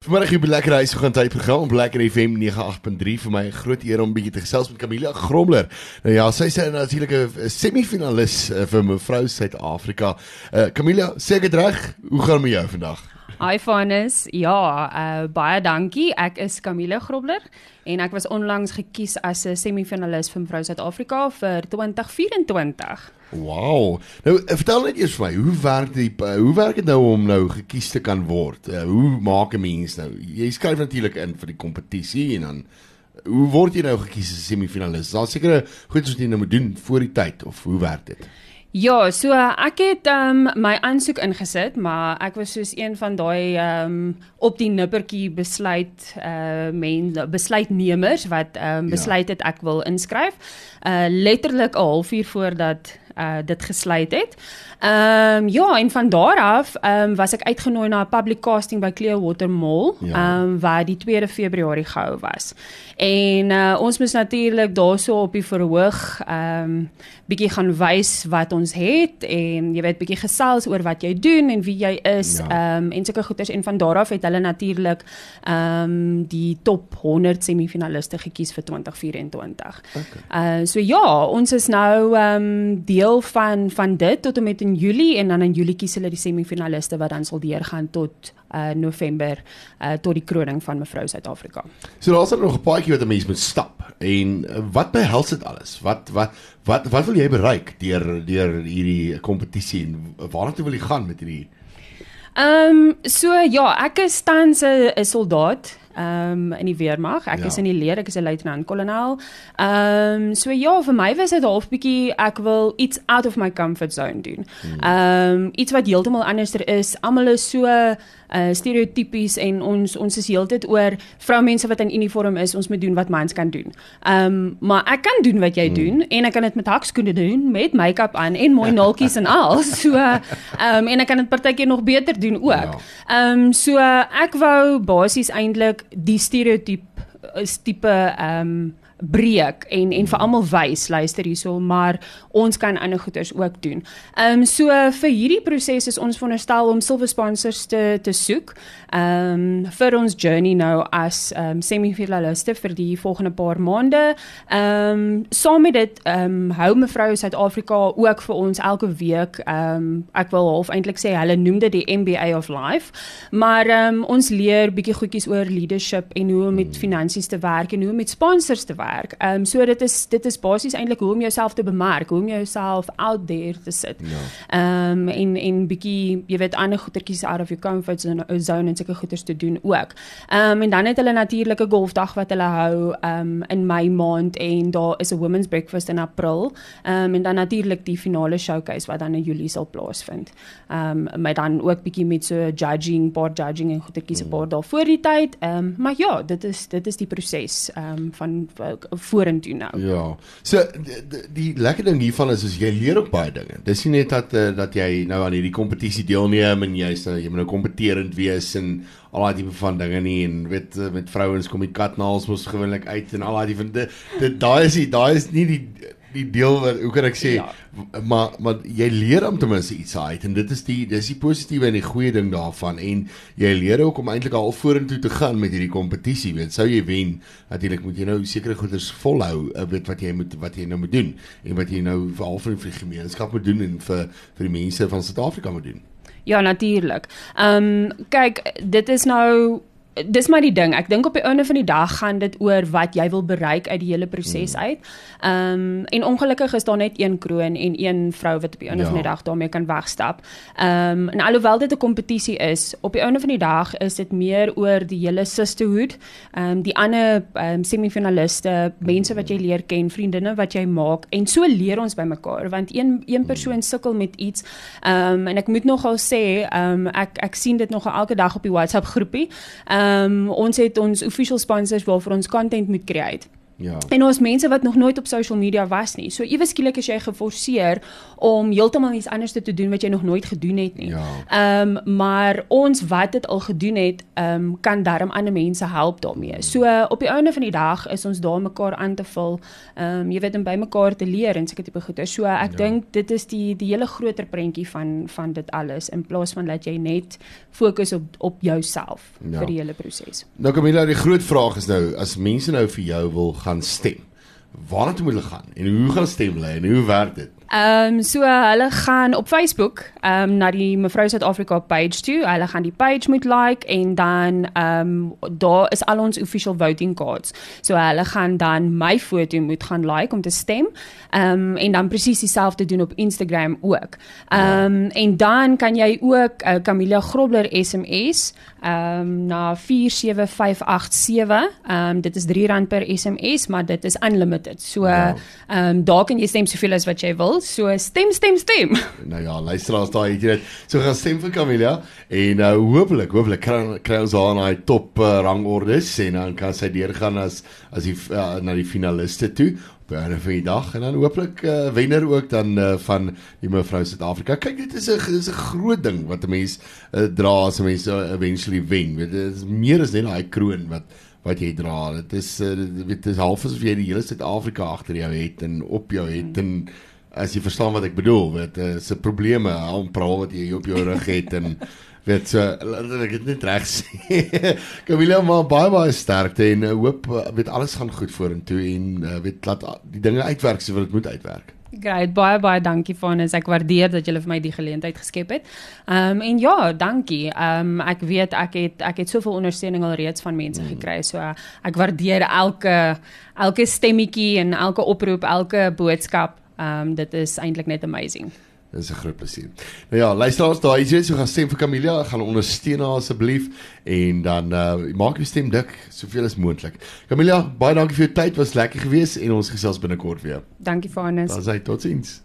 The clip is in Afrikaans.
Vanmiddag hier by Lekker Huis gaan tyd program op Lekker FM 98.3 vir my groot eer om bietjie te gesels met Camilla Gromler. Nou ja, sy is natuurlik 'n semifinalis uh, vir mevrou Suid-Afrika. Uh, Camilla, seker reg, hoe gaan dit met jou vandag? Hi Fanes. Ja, uh, baie dankie. Ek is Camilla Grobler en ek was onlangs gekies as 'n semifinalis vir mevrou Suid-Afrika vir 2024. Wow. Nou eh, vertel net eers vir my, hoe werk die uh, hoe werk dit nou om nou gekies te kan word? Uh, hoe maak 'n mens nou? Jy skryf natuurlik in vir die kompetisie en dan hoe word jy nou gekies as semifinalis? Daar seker goed wat jy nou moet doen voor die tyd of hoe werk dit? Ja, so ek het um, my aansoek ingesit, maar ek was soos een van daai um, op die nippertjie besluit uh mense besluitnemers wat um, besluit het ek wil inskryf. Uh letterlik 'n halfuur voordat uh dit gesluit het. Ehm um, ja, en van daar af ehm um, was ek uitgenooi na 'n public casting by Clearwater Mall, ehm ja. um, waar die 2de Februarie gehou was. En uh ons moes natuurlik daarso op die verhoog ehm um, bietjie gaan wys wat ons het en jy weet bietjie gesels oor wat jy doen en wie jy is ehm ja. um, en sulke goeders en van daar af het hulle natuurlik ehm um, die top 100 semifinaliste gekies vir 2024. Okay. Uh so ja, ons is nou ehm um, deel van van dit tot en met in Julie en dan in Julie kies hulle die semifinaliste wat dan sal deurgaan tot uh November uh tot die kroning van mevrou Suid-Afrika. So daar's nog 'n paadjie wat 'n mens moet stap. En uh, wat behels dit alles? Wat wat wat wat wil jy bereik deur deur hierdie kompetisie en waarna toe wil jy gaan met hierdie Ehm um, so ja, ek is tans 'n soldaat um, in die weermag. Ek ja. is in die leer, ek is 'n luitenant-kolonel. Ehm um, so ja, vir my was dit half bietjie ek wil iets out of my comfort zone doen. Hmm. Ehm um, iets wat heeltemal anderster is. Almal is so uh stereotypies en ons ons is heeltyd oor vroumense wat in uniform is, ons moet doen wat mans kan doen. Ehm um, maar ek kan doen wat jy hmm. doen en ek kan dit met hakskoene doen, met make-up aan en mooi naaltjies en al. So ehm um, en ek kan dit partykeer nog beter doen ook. Ja. Ehm ja. um, so ek wou basies eintlik die stereotype is tipe ehm um, breek en en vir almal wys luister hierso maar ons kan ander goeders ook doen. Ehm um, so vir hierdie proses is ons veronderstel om silver sponsors te te soek. Ehm um, vir ons journey nou as ehm um, semifinaliste vir die volgende paar maande. Ehm um, saam met dit ehm um, hou mevrou Suid-Afrika ook vir ons elke week ehm um, ek wil half eintlik sê hulle noem dit die MBA of life. Maar ehm um, ons leer bietjie goedjies oor leadership en hoe om met hmm. finansies te werk en hoe om met sponsors te werk werk. Ehm um, so dit is dit is basies eintlik hoe om jouself te bemark, hoe om jouself out there te sit. Ja. Ehm ja. um, en en bietjie jy weet ander goetertjies out of your comfort zone, zone en sulke goeters te doen ook. Ehm um, en dan het hulle natuurlike golfdag wat hulle hou ehm um, in Mei maand en daar is 'n women's breakfast in April. Ehm um, en dan natuurlik die finale showcase wat dan in Julie sal plaasvind. Ehm um, maar dan ook bietjie met so judging, board judging en goetertjies mm. 'n paar dae voor die tyd. Ehm um, maar ja, dit is dit is die proses ehm um, van vorentoe nou. Ja. So die, die, die lekker ding hiervan is as jy leer ook baie dinge. Dis nie net dat uh, dat jy nou aan hierdie kompetisie deelneem en jy sê jy moet nou kompeterend wees en al daai tipe van dinge nie en weet eh, met vrouens kom die katnaals mos gewoonlik uit en al daai van dit daai is daai is nie die die deel wat hoe kan ek sê ja. maar maar jy leer om ten minste iets uit en dit is die dis die positiewe en die goeie ding daarvan en jy leer ook om eintlik al vorentoe te gaan met hierdie kompetisie weet sou jy wen natuurlik moet jy nou sekere goeders volhou eh, weet wat jy moet wat jy nou moet doen en wat jy nou veral vir die gemeenskap moet doen en vir vir die mense van Suid-Afrika moet doen Ja natuurlik. Ehm um, kyk dit is nou dis maar die ding. Ek dink op die einde van die dag gaan dit oor wat jy wil bereik uit die hele proses mm. uit. Ehm um, en ongelukkig is daar net een kroon en een vrou wat op die einde ja. van die dag daarmee kan wegstap. Ehm um, en alhoewel dit 'n kompetisie is, op die einde van die dag is dit meer oor die hele sisterhood. Ehm um, die ander ehm um, semifinaliste, mense wat jy mm. leer ken, vriendinne wat jy maak en so leer ons by mekaar want een een persoon mm. sukkel met iets. Ehm um, en ek moet nogal sê, ehm um, ek ek sien dit nog elke dag op die WhatsApp groepie. Ehm um, ons het ons official sponsors waarvoor ons content moet create. Ja. En ons mense wat nog nooit op social media was nie. So iewes skielik is jy geforseer om heeltemal iets anders te doen wat jy nog nooit gedoen het nie. Ja. Ehm um, maar ons wat dit al gedoen het, ehm um, kan darm ander mense help daarmee. So uh, op die einde van die dag is ons daar mekaar aan te vul. Ehm um, jy weet om by mekaar te leer en seker tipe goeie. So ek ja. dink dit is die die hele groter prentjie van van dit alles in plaas van dat jy net fokus op op jouself ja. vir die hele proses. Nou Camilla, die groot vraag is nou as mense nou vir jou wil gaan stem. Waar moet hulle gaan en hoe gaan stem lê en hoe werk dit? Ehm um, so hulle gaan op Facebook ehm um, na die Mevrou Suid-Afrika page toe. Hulle gaan die page moet like en dan ehm um, daar is al ons official voting cards. So hulle gaan dan my foto moet gaan like om te stem. Ehm um, en dan presies dieselfde doen op Instagram ook. Ehm um, ja. en dan kan jy ook uh, Camilla Grobler SMS ehm um, na 47587. Ehm um, dit is R3 per SMS, maar dit is unlimited. So ehm ja. um, daar kan jy stem soveel as wat jy wil. So stem stem stem. Nou ja, luisteraars daai het jy dit. So gaan stem vir Camilla en uh, hopelik hopelik kry, kry ons haar in daai top uh, rangordes en dan kan sy deurgaan as as die uh, na die finaliste toe op 'n vir dag en dan hopelik uh, wenner ook dan uh, van die mevrou Suid-Afrika. Kyk, dit is 'n dis 'n groot ding wat 'n mens uh, dra as 'n mens uh, eventually wen. Dit is meer as net daai kroon wat wat jy dra. Dit is dit is half asof jy die hele Suid-Afrika agter jou het en op jou het en as jy verstaan wat ek bedoel, weet uh, se probleme, al praat wat jy op jou rug het en weet so ek het net reg sê. Camilla maar baie baie sterkte en uh, hoop uh, weet alles gaan goed vorentoe en uh, weet laat die dinge uitwerk so wat dit moet uitwerk. Great, baie baie dankie ons. Ek waardeer dat jy vir my die geleentheid geskep het. Ehm um, en ja, dankie. Ehm um, ek weet ek het ek het soveel ondersteuning al reeds van mense mm. gekry. So ek waardeer elke elke stemmetjie en elke oproep, elke boodskap Ehm um, dit is eintlik net amazing. Dit is 'n groot plesier. Nou ja, luisteraars, daai is jy so gaan stem vir Camilla, gaan ondersteun haar asseblief en dan uh maak die stem dik soveel as moontlik. Camilla, baie dankie vir jou tyd, was lekker geweest en ons gesels binnekort weer. Dankie vir alles. Dan sê totsiens.